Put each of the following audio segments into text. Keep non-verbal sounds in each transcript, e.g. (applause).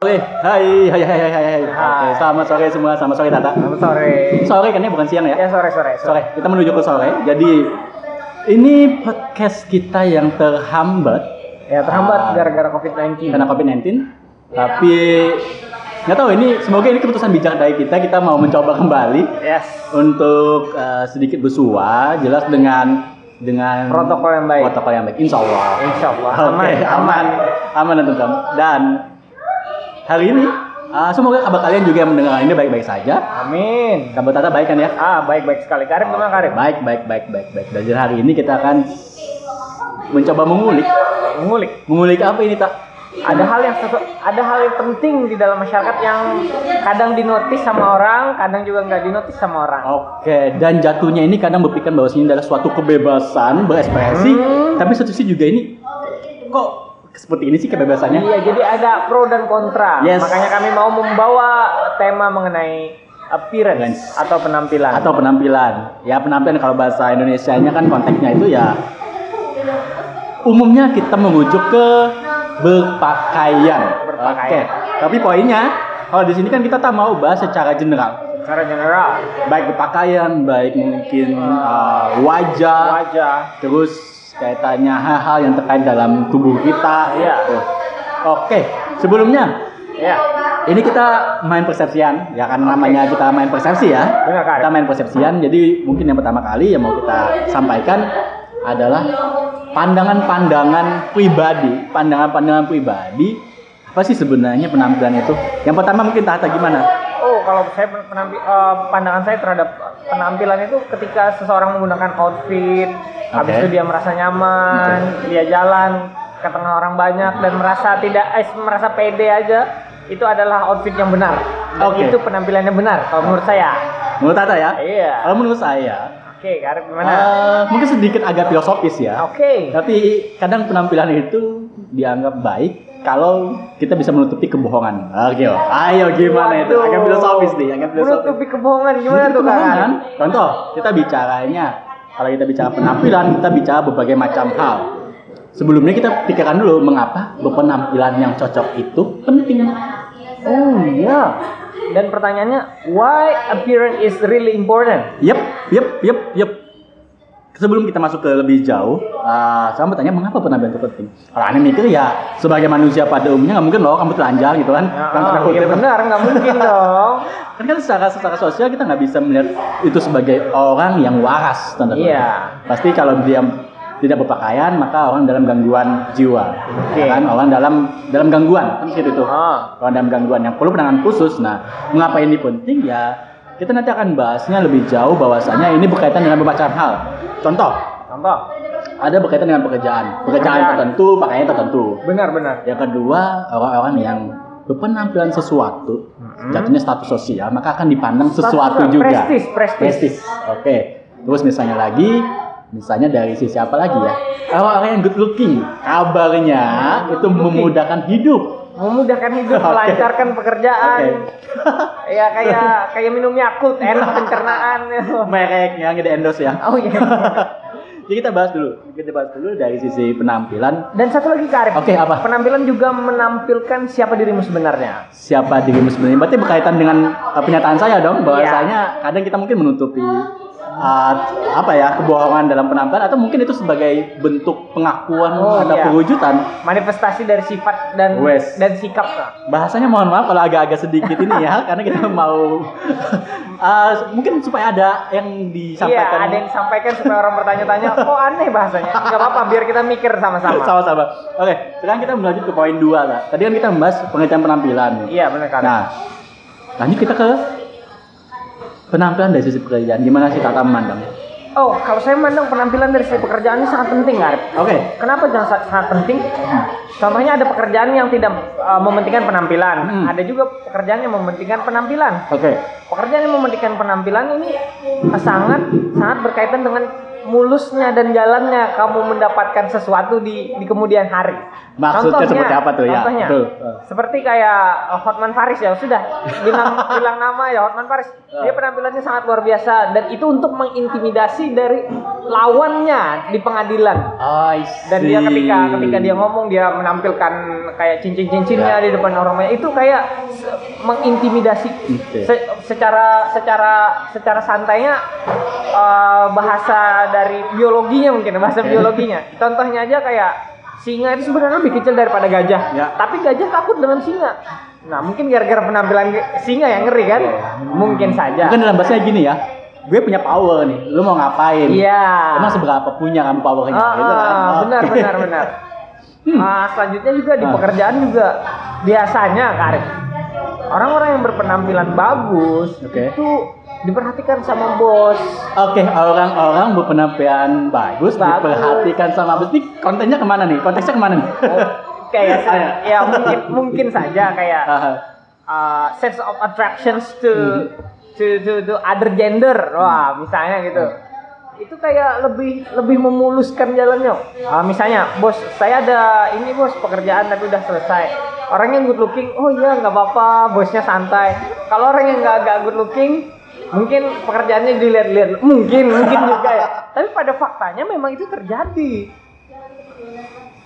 Oke, hai, hai, hai, hai, hai, hai. Oke, selamat sore semua, selamat sore Tata. Selamat sore. Sore kan ya, bukan siang ya? Ya sore sore. Sore, kita menuju ke sore. Jadi, ini podcast kita yang terhambat Ya terhambat Ah. gara-gara COVID-19. karena COVID-19. Tapi, nggak tahu ini, semoga ini keputusan bijak dari kita. Kita mau mencoba kembali Yes. untuk eh, sedikit bersua, jelas dengan dengan Protokol yang baik. Protokol yang baik, insya Allah. Insya Allah. Aman, aman, aman dan. Dan hari ini, ah, semoga kabar kalian juga yang mendengar ini baik-baik saja. Amin. Kabar Tata baik kan ya? Ah baik baik sekali. Karim gimana Karim? Baik, baik, baik, baik, baik. Dan hari ini kita akan mencoba mengulik. Mengulik. Mengulik apa ini, Tak? Ada hal yang sesu- ada hal yang penting di dalam masyarakat yang kadang dinotis sama orang, kadang juga nggak dinotis sama orang. Oke, dan jatuhnya ini kadang berpikir bahwa ini adalah suatu kebebasan berekspresi, Hmm. tapi satu sisi juga ini kok seperti ini sih kebebasannya? Iya, jadi ada pro dan kontra. Yes. Makanya kami mau membawa tema mengenai appearance Appearance. atau penampilan. atau penampilan ya penampilan kalau bahasa Indonesia-nya kan konteksnya itu ya umumnya kita merujuk ke berpakaian. Berpakaian. Oke. Tapi poinnya kalau di sini kan kita tak mau bahas secara general. secara general Baik berpakaian, baik mungkin uh, wajah, wajah. terus kaitannya hal-hal yang terkait dalam tubuh kita. Tuh. Oke, sebelumnya Ya, ini kita main persepsian, ya kan namanya kita main persepsi ya. benar. Kita main persepsian, jadi mungkin yang pertama kali yang mau kita sampaikan adalah pandangan-pandangan pribadi, pandangan-pandangan pribadi apa sih sebenarnya penampilan itu? Yang pertama mungkin Tata gimana? Oh, kalau saya penampi- eh, pandangan saya terhadap penampilan itu ketika seseorang menggunakan outfit, habis Oke. itu dia merasa nyaman, dia jalan ke tengah orang banyak dan merasa tidak eh, merasa pede aja, itu adalah outfit yang benar. Dan Oke. itu penampilannya benar kalau menurut saya. Menurut Tata ya? Iya. Kalau menurut saya, Oke, Garip gimana? eh, mungkin sedikit agak filosofis ya. Oke. Tapi kadang penampilan itu dianggap baik kalau kita bisa menutupi kebohongan. Oke, ayo gimana itu? Agak filosofis nih, agak filosofis. Menutupi kebohongan gimana Menutupi tuh kan? kebohongan. Contoh, kita bicaranya kalau kita bicara penampilan, kita bicara berbagai macam hal. Sebelumnya kita pikirkan dulu mengapa berpenampilan yang cocok itu penting. Oh iya. Dan pertanyaannya, why appearance is really important? Yep, yep, yep, yep. Sebelum kita masuk ke lebih jauh, uh, saya mau tanya mengapa penampilan itu penting? Kalau aneh mikir ya sebagai manusia pada umumnya nggak mungkin loh kamu telanjang gitu kan? Ya, Kan iya gitu. benar, nggak mungkin dong. (laughs) Kan kan secara secara sosial kita nggak bisa melihat itu sebagai orang yang waras tanda. Iya. Pasti kalau dia tidak berpakaian maka orang dalam gangguan jiwa. Oke. Kan orang dalam dalam gangguan kan gitu tuh. Ah. Orang dalam gangguan yang perlu penanganan khusus. Nah, mengapa ini penting ya? Kita nanti akan bahasnya lebih jauh bahwasanya ini berkaitan dengan beberapa hal. Contoh, Contoh. ada berkaitan dengan pekerjaan. Pekerjaan Pekerjaan. tertentu, pakaian tertentu. Benar-benar. Yang kedua, orang-orang yang berpenampilan sesuatu, Mm-mm. jatuhnya status sosial, maka akan dipandang Status sesuatu juga. prestis, prestis. Oke. Terus misalnya lagi, misalnya dari sisi apa lagi ya? Orang-orang yang good looking, kabarnya itu looking. memudahkan hidup. Memudahkan hidup, (laughs) Oke. melancarkan pekerjaan. Oke. (laughs) Ya kayak kayak minum Yakult, enak (laughs) pencernaan. Merek yang di endorse ya. oh iya. Jadi kita bahas dulu. Kita bahas dulu dari sisi penampilan. Dan satu lagi Karib. Oke, apa? Penampilan juga menampilkan siapa dirimu sebenarnya. Siapa dirimu sebenarnya? Berarti berkaitan dengan uh, pernyataan saya dong, bahwasanya Iya. kadang kita mungkin menutupi uh, apa ya kebohongan dalam penampilan atau mungkin itu sebagai bentuk pengakuan Oh, atau iya. perwujudan. Manifestasi dari sifat dan Wes. dan sikap. Bahasanya mohon maaf kalau agak-agak sedikit ini ya, (laughs) karena kita mau uh, (laughs) mungkin supaya ada yang Iya, disampaikan. ada yang disampaikan supaya orang bertanya-tanya, (laughs) kok aneh bahasanya? Gak apa-apa, biar kita mikir sama-sama. Sama-sama. Oke, sekarang kita melanjut ke poin dua lah. Tadi kan kita membahas pengertian penampilan. Iya, benar kan? Nah, lanjut kita ke penampilan dari sisi pekerjaan. Gimana sih kata memandangnya? Oh, kalau saya memandang penampilan dari sisi pekerjaan ini sangat penting, Arif. Oke. Kenapa jangan sa- sangat penting? Contohnya ada pekerjaan yang tidak uh, mementingkan penampilan. Hmm. Ada juga pekerjaan yang mementingkan penampilan. Oke. Pekerjaan yang mementingkan penampilan ini sangat sangat berkaitan dengan mulusnya dan jalannya kamu mendapatkan sesuatu di di kemudian hari. Maksudnya seperti apa tuh ya? Contohnya, Betul. seperti kayak uh, Hotman Paris ya sudah bilang (laughs) bilang nama ya Hotman Paris. Dia penampilannya sangat luar biasa dan itu untuk mengintimidasi dari lawannya di pengadilan. Dan dia ketika ketika dia ngomong dia menampilkan kayak cincin-cincinnya Ya. di depan orang banyak itu kayak mengintimidasi. Se- secara secara secara santainya eh, bahasa dari biologinya mungkin bahasa biologinya. Contohnya aja kayak singa itu sebenarnya lebih kecil daripada gajah, Ya. tapi gajah takut dengan singa. Nah mungkin gara-gara penampilan singa yang ngeri kan? Mungkin saja. Mungkin dalam bahasanya gini ya. Gue punya power nih. Lu mau ngapain? Iya. Emang seberapa punya kamu powernya? Ah, gitu kan? ah, benar benar benar. (laughs) Hmm. Ah, selanjutnya juga di Ah. pekerjaan juga biasanya Karim orang-orang yang berpenampilan bagus Oke. itu diperhatikan sama bos. Oke, orang-orang berpenampilan bagus, Bagus. diperhatikan sama bos. Ini kontennya ke mana nih? Konteksnya ke mana nih? Kayak (laughs) ya mungkin mungkin saja kayak uh, sense of attractions to Hmm. to to to other gender. Wah, misalnya gitu. Itu kayak lebih lebih memuluskan jalannya. Ah, misalnya, bos, saya ada ini bos pekerjaan tapi udah selesai. Orang yang good looking, oh iya nggak apa-apa, bosnya santai. Kalau orang yang nggak nggak good looking, mungkin pekerjaannya dilihat-lihat, mungkin mungkin juga ya. Tapi pada faktanya memang itu terjadi.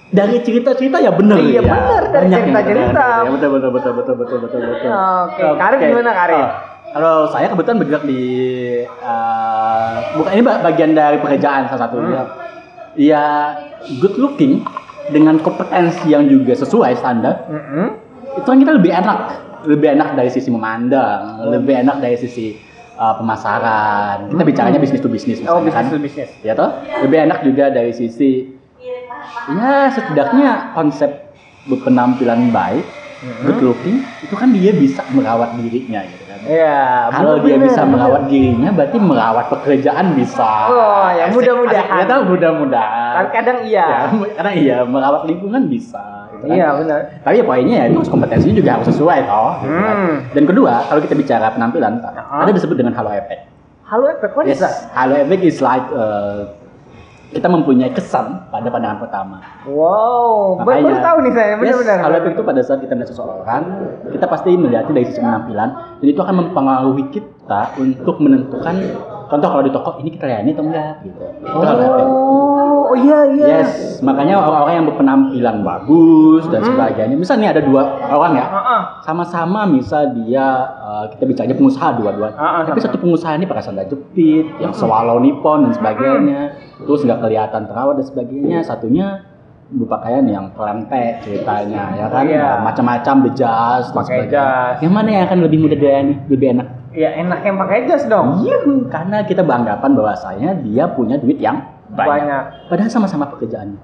dari cerita-cerita ya bener Iya, ya. bener, dari cerita-cerita. Ya, betul betul betul betul betul betul betul. Oke, Karim gimana, Karim? Oh, Kalau saya kebetulan bergerak di eh, bukan ini ba- bagian dari pekerjaan salah satunya. Hmm. Ya good looking dengan kompetensi yang juga sesuai standar Mm-mm. itu kan kita lebih enak lebih enak dari sisi memandang lebih enak dari sisi uh, pemasaran. Kita bicaranya bisnis to bisnis Oh, kan bisnis to bisnis. ya toh? Lebih enak juga dari sisi ya setidaknya konsep berpenampilan baik good looking itu kan dia bisa merawat dirinya gitu kan Iya, kalau dia bener, bisa bener. merawat dirinya berarti merawat pekerjaan bisa Oh, ya, mudah-mudahan. ya mudah-mudahan Kan kadang iya. Ya, karena iya merawat lingkungan bisa gitu kan. Iya, benar. Tapi ya poinnya ya itu kompetensinya juga harus sesuai toh. gitu kan. Hmm. Dan kedua, kalau kita bicara penampilan, Pak, Ah. ada disebut dengan halo effect. Halo Efek, what is that? halo effect is like uh, kita mempunyai kesan pada pandangan pertama. Wow, Makanya, baru tahu nih saya, Yes, benar-benar. halo effect itu pada saat kita melihat seseorang, kita pasti melihatnya dari sisi penampilan, dan itu akan mempengaruhi kita untuk menentukan, contoh kalau di toko ini kita layani atau enggak gitu. Itu. Oh, oh iya iya. Yes, makanya orang-orang yang berpenampilan bagus dan Hmm. sebagainya. Misalnya ada dua orang ya, Heeh. sama-sama misal dia uh, kita bicaranya pengusaha dua-duanya. Ah, ah, Tapi satu pengusaha ini pakai sandal jepit, yang swallow nippon dan sebagainya. Terus nggak kelihatan terawat dan sebagainya. Satunya berpakaian yang pelantek ceritanya ya kan Iya. macam-macam bejas Pakai jas. Yang mana yang akan lebih mudah dilayani, lebih enak? Ya enak yang pakai jas dong. Iya, karena kita beranggapan bahwasanya dia punya duit yang banyak. Banyak. Padahal sama-sama pekerjaannya.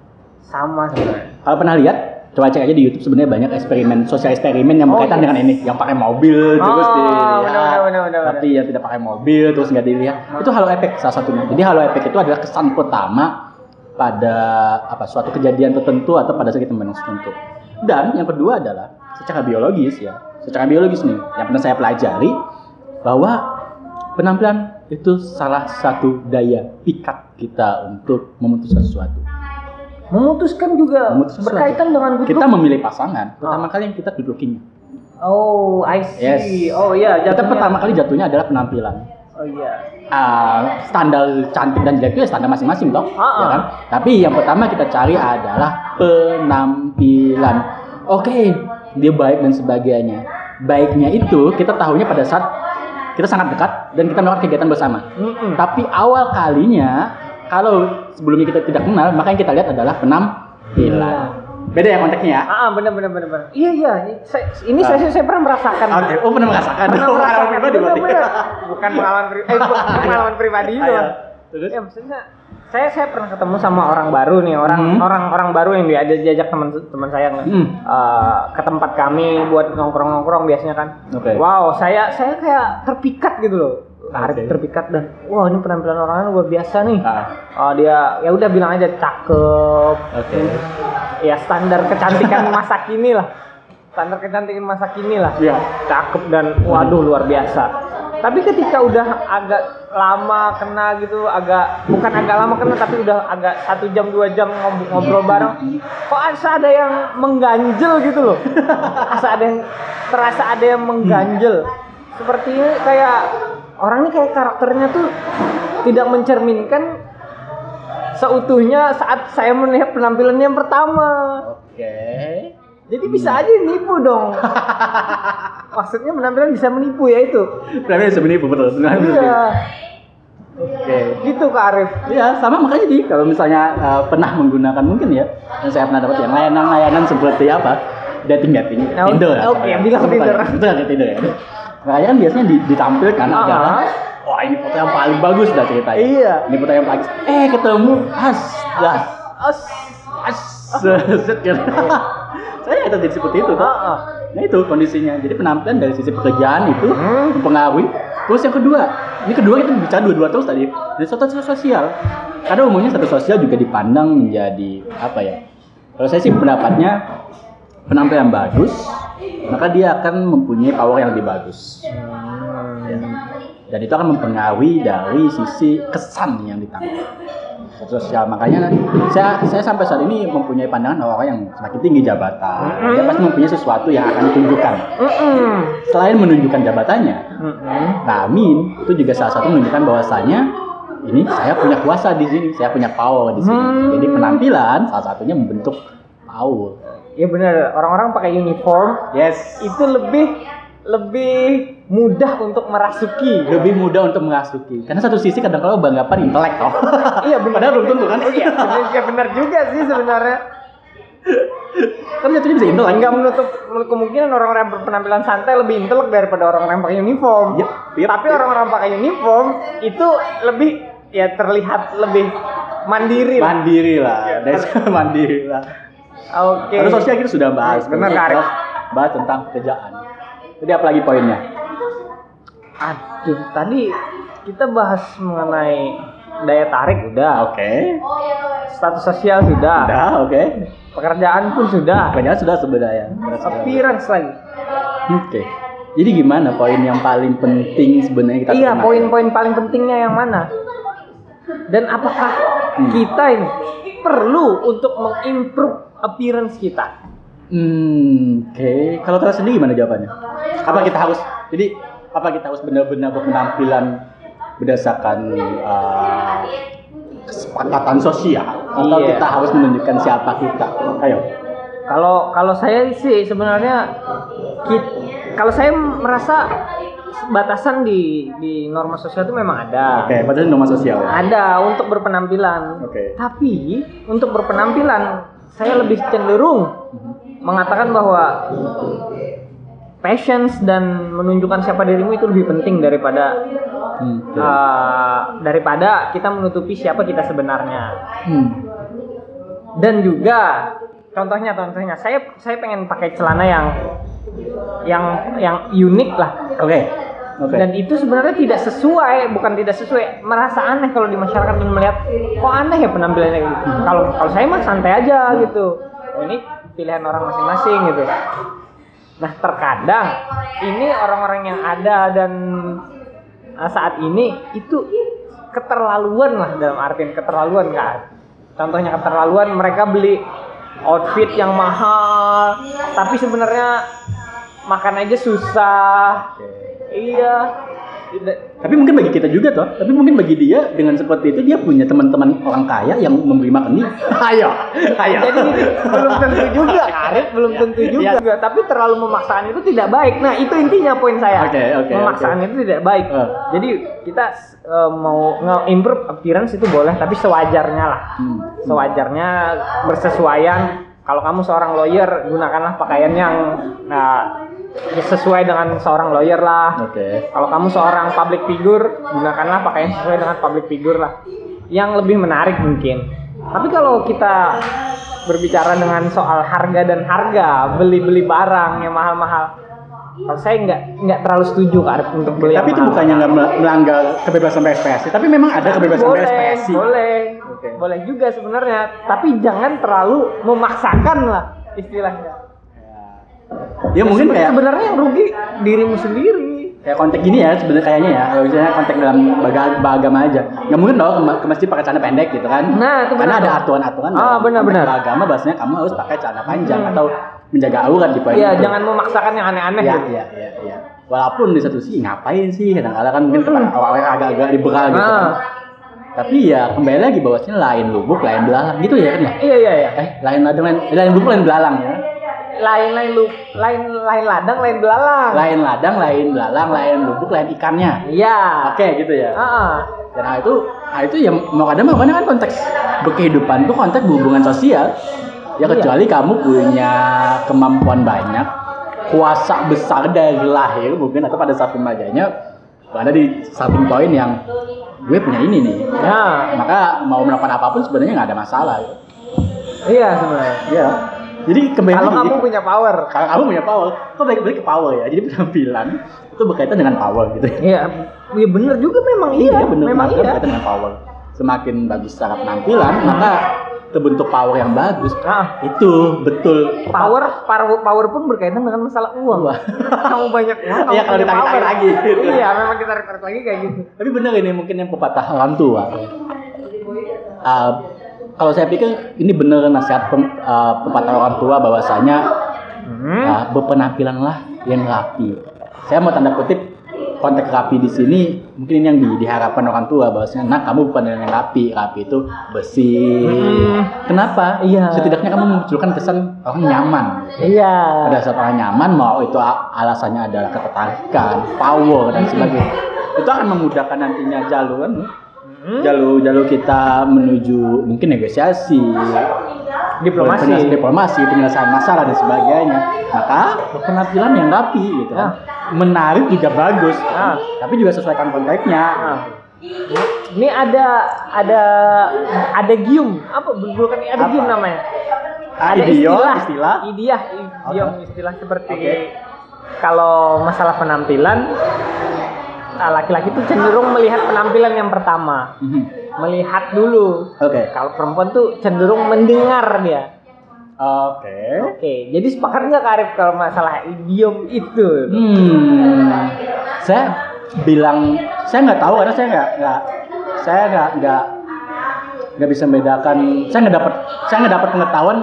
Sama sebenarnya. Kalau pernah lihat, coba cek aja di YouTube sebenarnya banyak eksperimen, sosial eksperimen yang Oh, berkaitan yes. dengan ini, yang pakai mobil terus Oh, dilihat, benar, benar, tapi yang tidak pakai mobil terus nggak dilihat. Itu halo efek salah satunya. Jadi halo efek itu adalah kesan pertama pada apa suatu kejadian tertentu atau pada kita memandang tertentu. Dan yang kedua adalah secara biologis ya, secara biologis nih, yang pernah saya pelajari bahwa penampilan itu salah satu daya pikat kita untuk memutuskan sesuatu. Memutuskan juga Memutuskan berkaitan dengan good kita memilih pasangan pertama Ah. kali yang kita looking Oh, I see. Yes. Oh iya, kita jatuhnya- pertama kali jatuhnya adalah penampilan Oh iya. Ah, standar cantik dan jelek itu ya standar masing-masing toh Ah, ya ah. kan tapi yang pertama kita cari adalah penampilan oke dia baik dan sebagainya baiknya itu kita tahunya pada saat kita sangat dekat dan kita melakukan kegiatan bersama Mm-mm. tapi awal kalinya kalau sebelumnya kita tidak kenal maka yang kita lihat adalah penampilan beda ya konteksnya ya Ah, ah, benar benar benar benar. Iya iya, saya, ini Ah. saya saya pernah merasakan. Oke, oh pernah merasakan. Pernah Oh, merasakan pribadi berarti. Bukan pengalaman pri- eh bukan pengalaman pribadi itu. Terus? Ya maksudnya saya saya pernah ketemu sama orang baru nih, orang Hmm. orang orang baru yang dia ada diajak teman teman saya Hmm. eh, ke tempat kami buat nongkrong-nongkrong biasanya kan. Oke. Wow, saya saya kayak terpikat gitu loh. Tarik Oke. terpikat dan wah ini penampilan orangnya luar biasa nih. Ah, Oh dia ya udah bilang aja cakep. Oke. Ya standar kecantikan (laughs) masa kini lah. Standar kecantikan masa kini lah. Iya. Cakep dan waduh luar biasa. Tapi ketika udah agak lama kena gitu, agak bukan agak lama kena tapi udah agak satu jam dua jam ngob- ngobrol bareng, kok asa ada yang mengganjel gitu loh. (laughs) Asa ada yang terasa ada yang mengganjel. Seperti kayak orang ini kayak karakternya tuh tidak mencerminkan seutuhnya saat saya melihat penampilannya yang pertama. Oke. Jadi bisa aja nipu dong. (laughs) Maksudnya penampilan bisa menipu ya itu. Sebenarnya betul. sebenarnya betul. Iya. Oke. Gitu Kak Arif. Iya, sama makanya di kalau misalnya uh, pernah menggunakan mungkin ya, yang saya pernah dapat yang layanan-layanan seperti apa, dating dating, Oh, Tinder. ya, oke, bilang Bukan, Tinder. Itu kan Tinder ya. Makanya kan biasanya di- ditampilkan Ah. adalah wah ini foto yang paling bagus dah ceritanya. Iya. Ini foto yang paling eh ketemu as das As. as set gitu. (laughs) saya nggak terjadi seperti itu. Ah, kok. ah. Nah itu kondisinya. Jadi penampilan dari sisi pekerjaan itu Hmm. mempengaruhi. Terus yang kedua, ini kedua kita bicara dua-dua terus tadi. Dari status sosial. Karena umumnya status sosial juga dipandang menjadi apa ya? Kalau saya sih pendapatnya penampilan bagus, maka dia akan mempunyai power yang lebih bagus. Ya. Dan itu akan mempengaruhi dari sisi kesan yang ditangkap sosial makanya saya saya sampai saat ini mempunyai pandangan orang yang semakin tinggi jabatan dia pasti mempunyai sesuatu yang akan ditunjukkan Mm-mm. selain menunjukkan jabatannya. Ramin itu juga salah satu menunjukkan bahwasanya ini saya punya kuasa di sini saya punya power di sini Hmm. jadi penampilan salah satunya membentuk power Iya benar. Orang-orang pakai uniform yes itu lebih lebih mudah untuk merasuki. lebih mudah untuk merasuki karena satu sisi kadang kadang beranggapan intelek toh (laughs) Iya benar. padahal belum tentu kan Iya, benar, iya, benar juga sih sebenarnya. kan jatuhnya bisa intelek Enggak menutup kemungkinan orang-orang yang berpenampilan santai lebih intelek daripada orang-orang yang pakai uniform. Yep, yep, Tapi yep. orang-orang pakai uniform itu lebih ya terlihat lebih mandiri lah. mandiri lah Iya. That's (laughs) mandiri lah Oke. Terus sosial kita sudah bahas Benar, Arif. bahas tentang pekerjaan jadi apa lagi poinnya Aduh, tadi kita bahas mengenai daya tarik udah, oke status sosial sudah, udah oke pekerjaan pun sudah, pekerjaan sudah sebenarnya appearance lagi. oke jadi gimana poin yang paling penting sebenarnya kita Iya, poin-poin paling pentingnya yang mana? Dan apakah Hmm. kita ini perlu untuk mengimprove appearance kita? Hmm, oke. Kalau kalian sendiri gimana jawabannya? Apa kita harus jadi apa kita harus benar-benar berpenampilan berdasarkan uh, kesepakatan sosial atau Iya. kita harus menunjukkan siapa kita? Ayo. Kalau kalau saya sih sebenarnya kalau saya merasa batasan di di norma sosial itu memang ada. Oke, padahal norma sosial ya. Ada untuk berpenampilan. Oke. Tapi untuk berpenampilan saya lebih cenderung mengatakan bahwa passions dan menunjukkan siapa dirimu itu lebih penting daripada Hmm, uh, daripada kita menutupi siapa kita sebenarnya. Hmm. Dan juga contohnya contohnya saya saya pengen pakai celana yang yang yang unik lah. Oke. Oke. Dan itu sebenarnya tidak sesuai, bukan tidak sesuai, merasa aneh kalau di masyarakat dan melihat kok aneh ya penampilannya gitu. Kalau kalau saya mah santai aja gitu. Oh, ini pilihan orang masing-masing gitu. Nah, terkadang ini orang-orang yang ada dan uh, saat ini itu keterlaluan lah dalam artian keterlaluan kan. Contohnya keterlaluan mereka beli outfit yang mahal, tapi sebenarnya makan aja susah. Iya. Tapi mungkin bagi kita juga toh. Tapi mungkin bagi dia dengan seperti itu dia punya teman-teman orang kaya yang memberi makan dia. (laughs) Ayo, ayo. Jadi belum tentu juga, Arif belum tentu juga. Tapi terlalu memaksakan itu tidak baik. Nah, itu intinya poin saya. Oke, oke, Memaksakan oke. itu tidak baik. Eh. Jadi kita eh, mau nge-improve appearance itu boleh, tapi sewajarnya lah. Hmm. Sewajarnya bersesuaian. Kalau kamu seorang lawyer, gunakanlah pakaian yang nah, ya sesuai dengan seorang lawyer lah. Oke. Kalau kamu seorang public figure, gunakanlah pakaian sesuai dengan public figure lah. Yang lebih menarik mungkin. Tapi kalau kita berbicara dengan soal harga dan harga, beli-beli barang yang mahal-mahal, kalau saya nggak nggak terlalu setuju Kak untuk beli Tapi itu mahal. bukannya nggak mel- melanggar kebebasan berekspresi, tapi memang ada kebebasan boleh, berekspresi. boleh, Oke. boleh juga sebenarnya. Tapi jangan terlalu memaksakan lah istilahnya. Ya mungkin Seben- kayak sebenarnya yang rugi dirimu sendiri. kayak kontak gini ya sebenarnya kayaknya ya kalau misalnya kontak dalam beragama aja nggak mungkin dong ke, masjid pakai celana pendek gitu kan Nah, itu karena benar ada aturan-aturan Ah, benar, benar. beragama bahasanya kamu harus pakai celana panjang Hmm. atau menjaga aurat di Iya, jangan memaksakan yang aneh-aneh Iya, gitu. iya, iya, iya. Walaupun di satu sisi ngapain sih kadang-kadang kan mungkin Hmm. orang-orang agak-agak liberal gitu kan. Ah. Tapi ya kembali lagi bahwasanya lain lubuk, lain belalang gitu ya kan ya. Iya, iya, iya. Eh, lain ladang, lain, lain lubuk, lain belalang ya. Lain lain lu lain lain ladang, lain belalang. Lain ladang, lain belalang, lain lubuk, lain ikannya. Iya. Oke gitu ya. Ah, Dan hal itu, hal itu ya mau kadang mau kadang kan konteks berkehidupan itu konteks berhubungan sosial. Ya Iya. kecuali kamu punya kemampuan banyak, kuasa besar dari lahir mungkin atau pada saat remajanya ada di starting point yang gue punya ini nih. ya. Maka mau melakukan apa pun sebenarnya nggak ada masalah. Iya sebenarnya. Iya. Jadi kembali Kalau kamu punya power. kalau kamu punya power, kok balik-balik ke power ya. Jadi penampilan itu berkaitan dengan power gitu. Iya, iya bener juga memang iya, bener memang iya. berkaitan dengan power. Semakin bagus secara penampilan, maka terbentuk power yang bagus. Ah, Itu betul. power, power, power pun berkaitan dengan masalah uang. (laughs) kamu banyak uang, kamu Iya, kalau punya ditarik-tarik power. lagi, gitu. Iya, memang ditarik-tarik lagi kayak gitu. Tapi benar ini mungkin yang pepatah orang tua. Uh, kalau saya pikir ini benar nasihat pem- uh, pepatah orang tua bahwasanya Hmm. uh, berpenampilanlah yang rapi. Saya mau tanda kutip konteks rapi di sini mungkin ini yang di- diharapkan orang tua bahwasanya nah kamu bukan yang rapi rapi itu bersih Hmm. kenapa Iya. setidaknya kamu memunculkan kesan orang nyaman Iya. pada saat orang nyaman mau itu alasannya adalah ketertarikan power dan sebagainya itu akan memudahkan nantinya jalur Hmm. jalur jalur kita menuju mungkin negosiasi Diplomasi. penyelesaian diplomasi penyelesaian masalah dan sebagainya maka penampilan yang rapi gitu kan. menarik juga bagus Ah. tapi juga sesuaikan konteksnya Nah, ini ada ada ada gium apa bukan ada gium namanya Ah, ada idiom, istilah istilah. idiah idiom istilah seperti Oke. kalau masalah penampilan ah, laki-laki itu cenderung melihat penampilan yang pertama. Mhm. melihat dulu. Oke. Kalau perempuan tuh cenderung mendengar dia. Oke. Oke jadi sepakat nggak Karif kalau masalah idiom itu? Hmm, saya bilang saya nggak tahu karena saya nggak nggak saya nggak nggak nggak bisa membedakan. Saya nggak dapat saya nggak dapat pengetahuan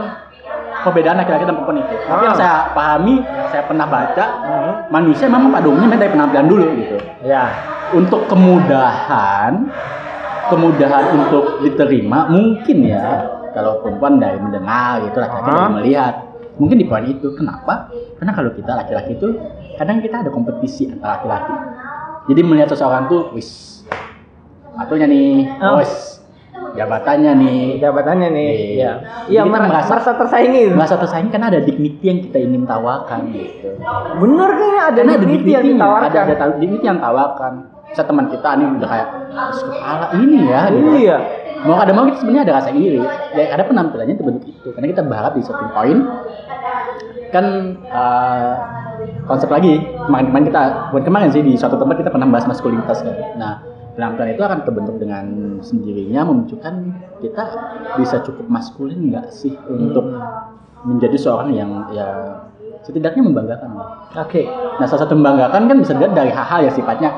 perbedaan laki-laki dan perempuan itu. Tapi yang Ah. saya pahami, saya pernah baca, manusia memang pada umumnya dari penampilan dulu gitu. ya Untuk kemudahan, kemudahan untuk diterima mungkin ya kalau perempuan dari mendengar gitu laki-laki dari Ah. melihat mungkin di poin itu kenapa karena kalau kita laki-laki itu kadang kita ada kompetisi antara laki-laki jadi melihat seseorang tuh wis atunya nih Oh. Jabatannya nih. Jabatannya nih Iya. ya iya kita mer- merasa- merasa tersaingi. merasa tersaing karena ada dignity yang kita ingin tawarkan gitu. Bener kayaknya ada karena ada dignity yang dignity ditawarkan? ada ada dignity yang tawarkan. Saya teman kita nih udah kayak "Mas, kepala ini ya gitu. iya. Mau ada mau kita sebenarnya ada rasa iri. Ya ada penampilannya terbentuk itu. Karena kita berharap di satu poin kan eh, konsep lagi kemarin-kemarin kita bukan kemarin sih di suatu tempat kita pernah bahas maskulinitas kan. Nah penampilan itu akan terbentuk dengan sendirinya memunculkan kita bisa cukup maskulin nggak sih untuk menjadi seorang yang ya setidaknya membanggakan lah. oke Nah salah satu membanggakan kan bisa dilihat dari hal-hal yang sifatnya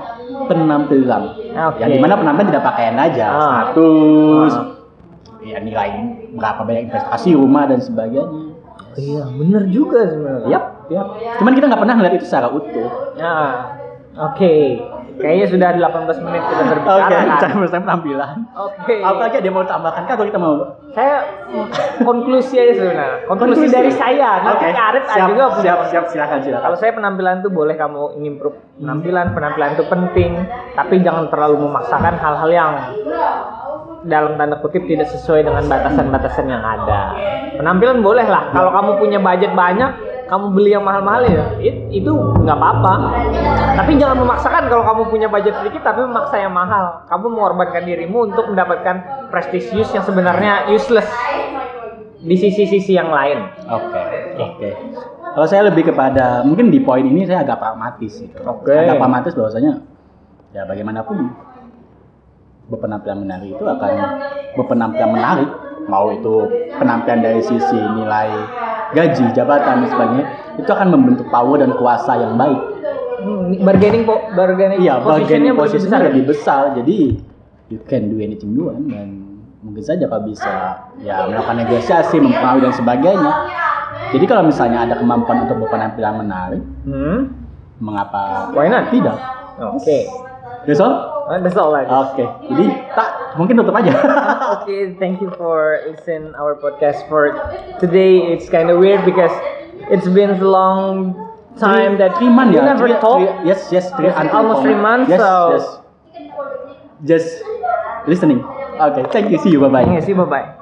penampilan. Oke. Yang di mana penampilan tidak pakaian aja, Ah. status, ya nilai berapa banyak investasi rumah dan sebagainya. iya bener juga sebenarnya Yap, yap. Cuman kita nggak pernah ngeliat itu secara utuh. Nah, oke. Kayaknya sudah 18 menit kita berbicara. Oke, kan? bicara tentang penampilan. Oke. Apalagi ada yang mau tambahkan kah atau kita mau? Saya konklusi aja sebenarnya. Konklusi, dari saya. Nanti Oke. Kak Arif siap, juga punya siap, siap, silakan, silakan. Kalau saya penampilan tuh boleh kamu improve penampilan, penampilan itu penting, tapi jangan terlalu memaksakan hal-hal yang dalam tanda kutip tidak sesuai dengan batasan-batasan yang ada. Penampilan boleh lah. Kalau kamu punya budget banyak, kamu beli yang mahal-mahal ya, it- itu nggak apa-apa. Tapi jangan memaksakan kalau kamu punya budget sedikit tapi memaksa yang mahal. Kamu mengorbankan dirimu untuk mendapatkan prestisius yang sebenarnya useless di sisi-sisi yang lain. Oke, oke. Kalau saya lebih kepada mungkin di poin ini saya agak pragmatis gitu. Oke. Agak pragmatis bahwasanya ya bagaimanapun berpenampilan menarik itu akan berpenampilan menarik mau itu penampilan dari sisi nilai gaji, jabatan dan sebagainya itu akan membentuk power dan kuasa yang baik Hmm, bargaining po, bargaining iya bargaining posisinya besar. lebih besar jadi you can do anything you want dan mungkin saja kau bisa ya melakukan negosiasi mempengaruhi dan sebagainya jadi kalau misalnya ada kemampuan untuk berpenampilan menarik Hmm. mengapa Why not? tidak Oke. that's all That's all I guess. oke. Jadi tak mungkin tutup aja. (laughs) Okay, thank you for listen our podcast for today. It's kind of weird because it's been a long time that three months you ya never Three- talk. three- yes yes three, until almost three months, yes so- yes. Just listening. Okay thank you. See you. Bye bye Okay, see, bye bye.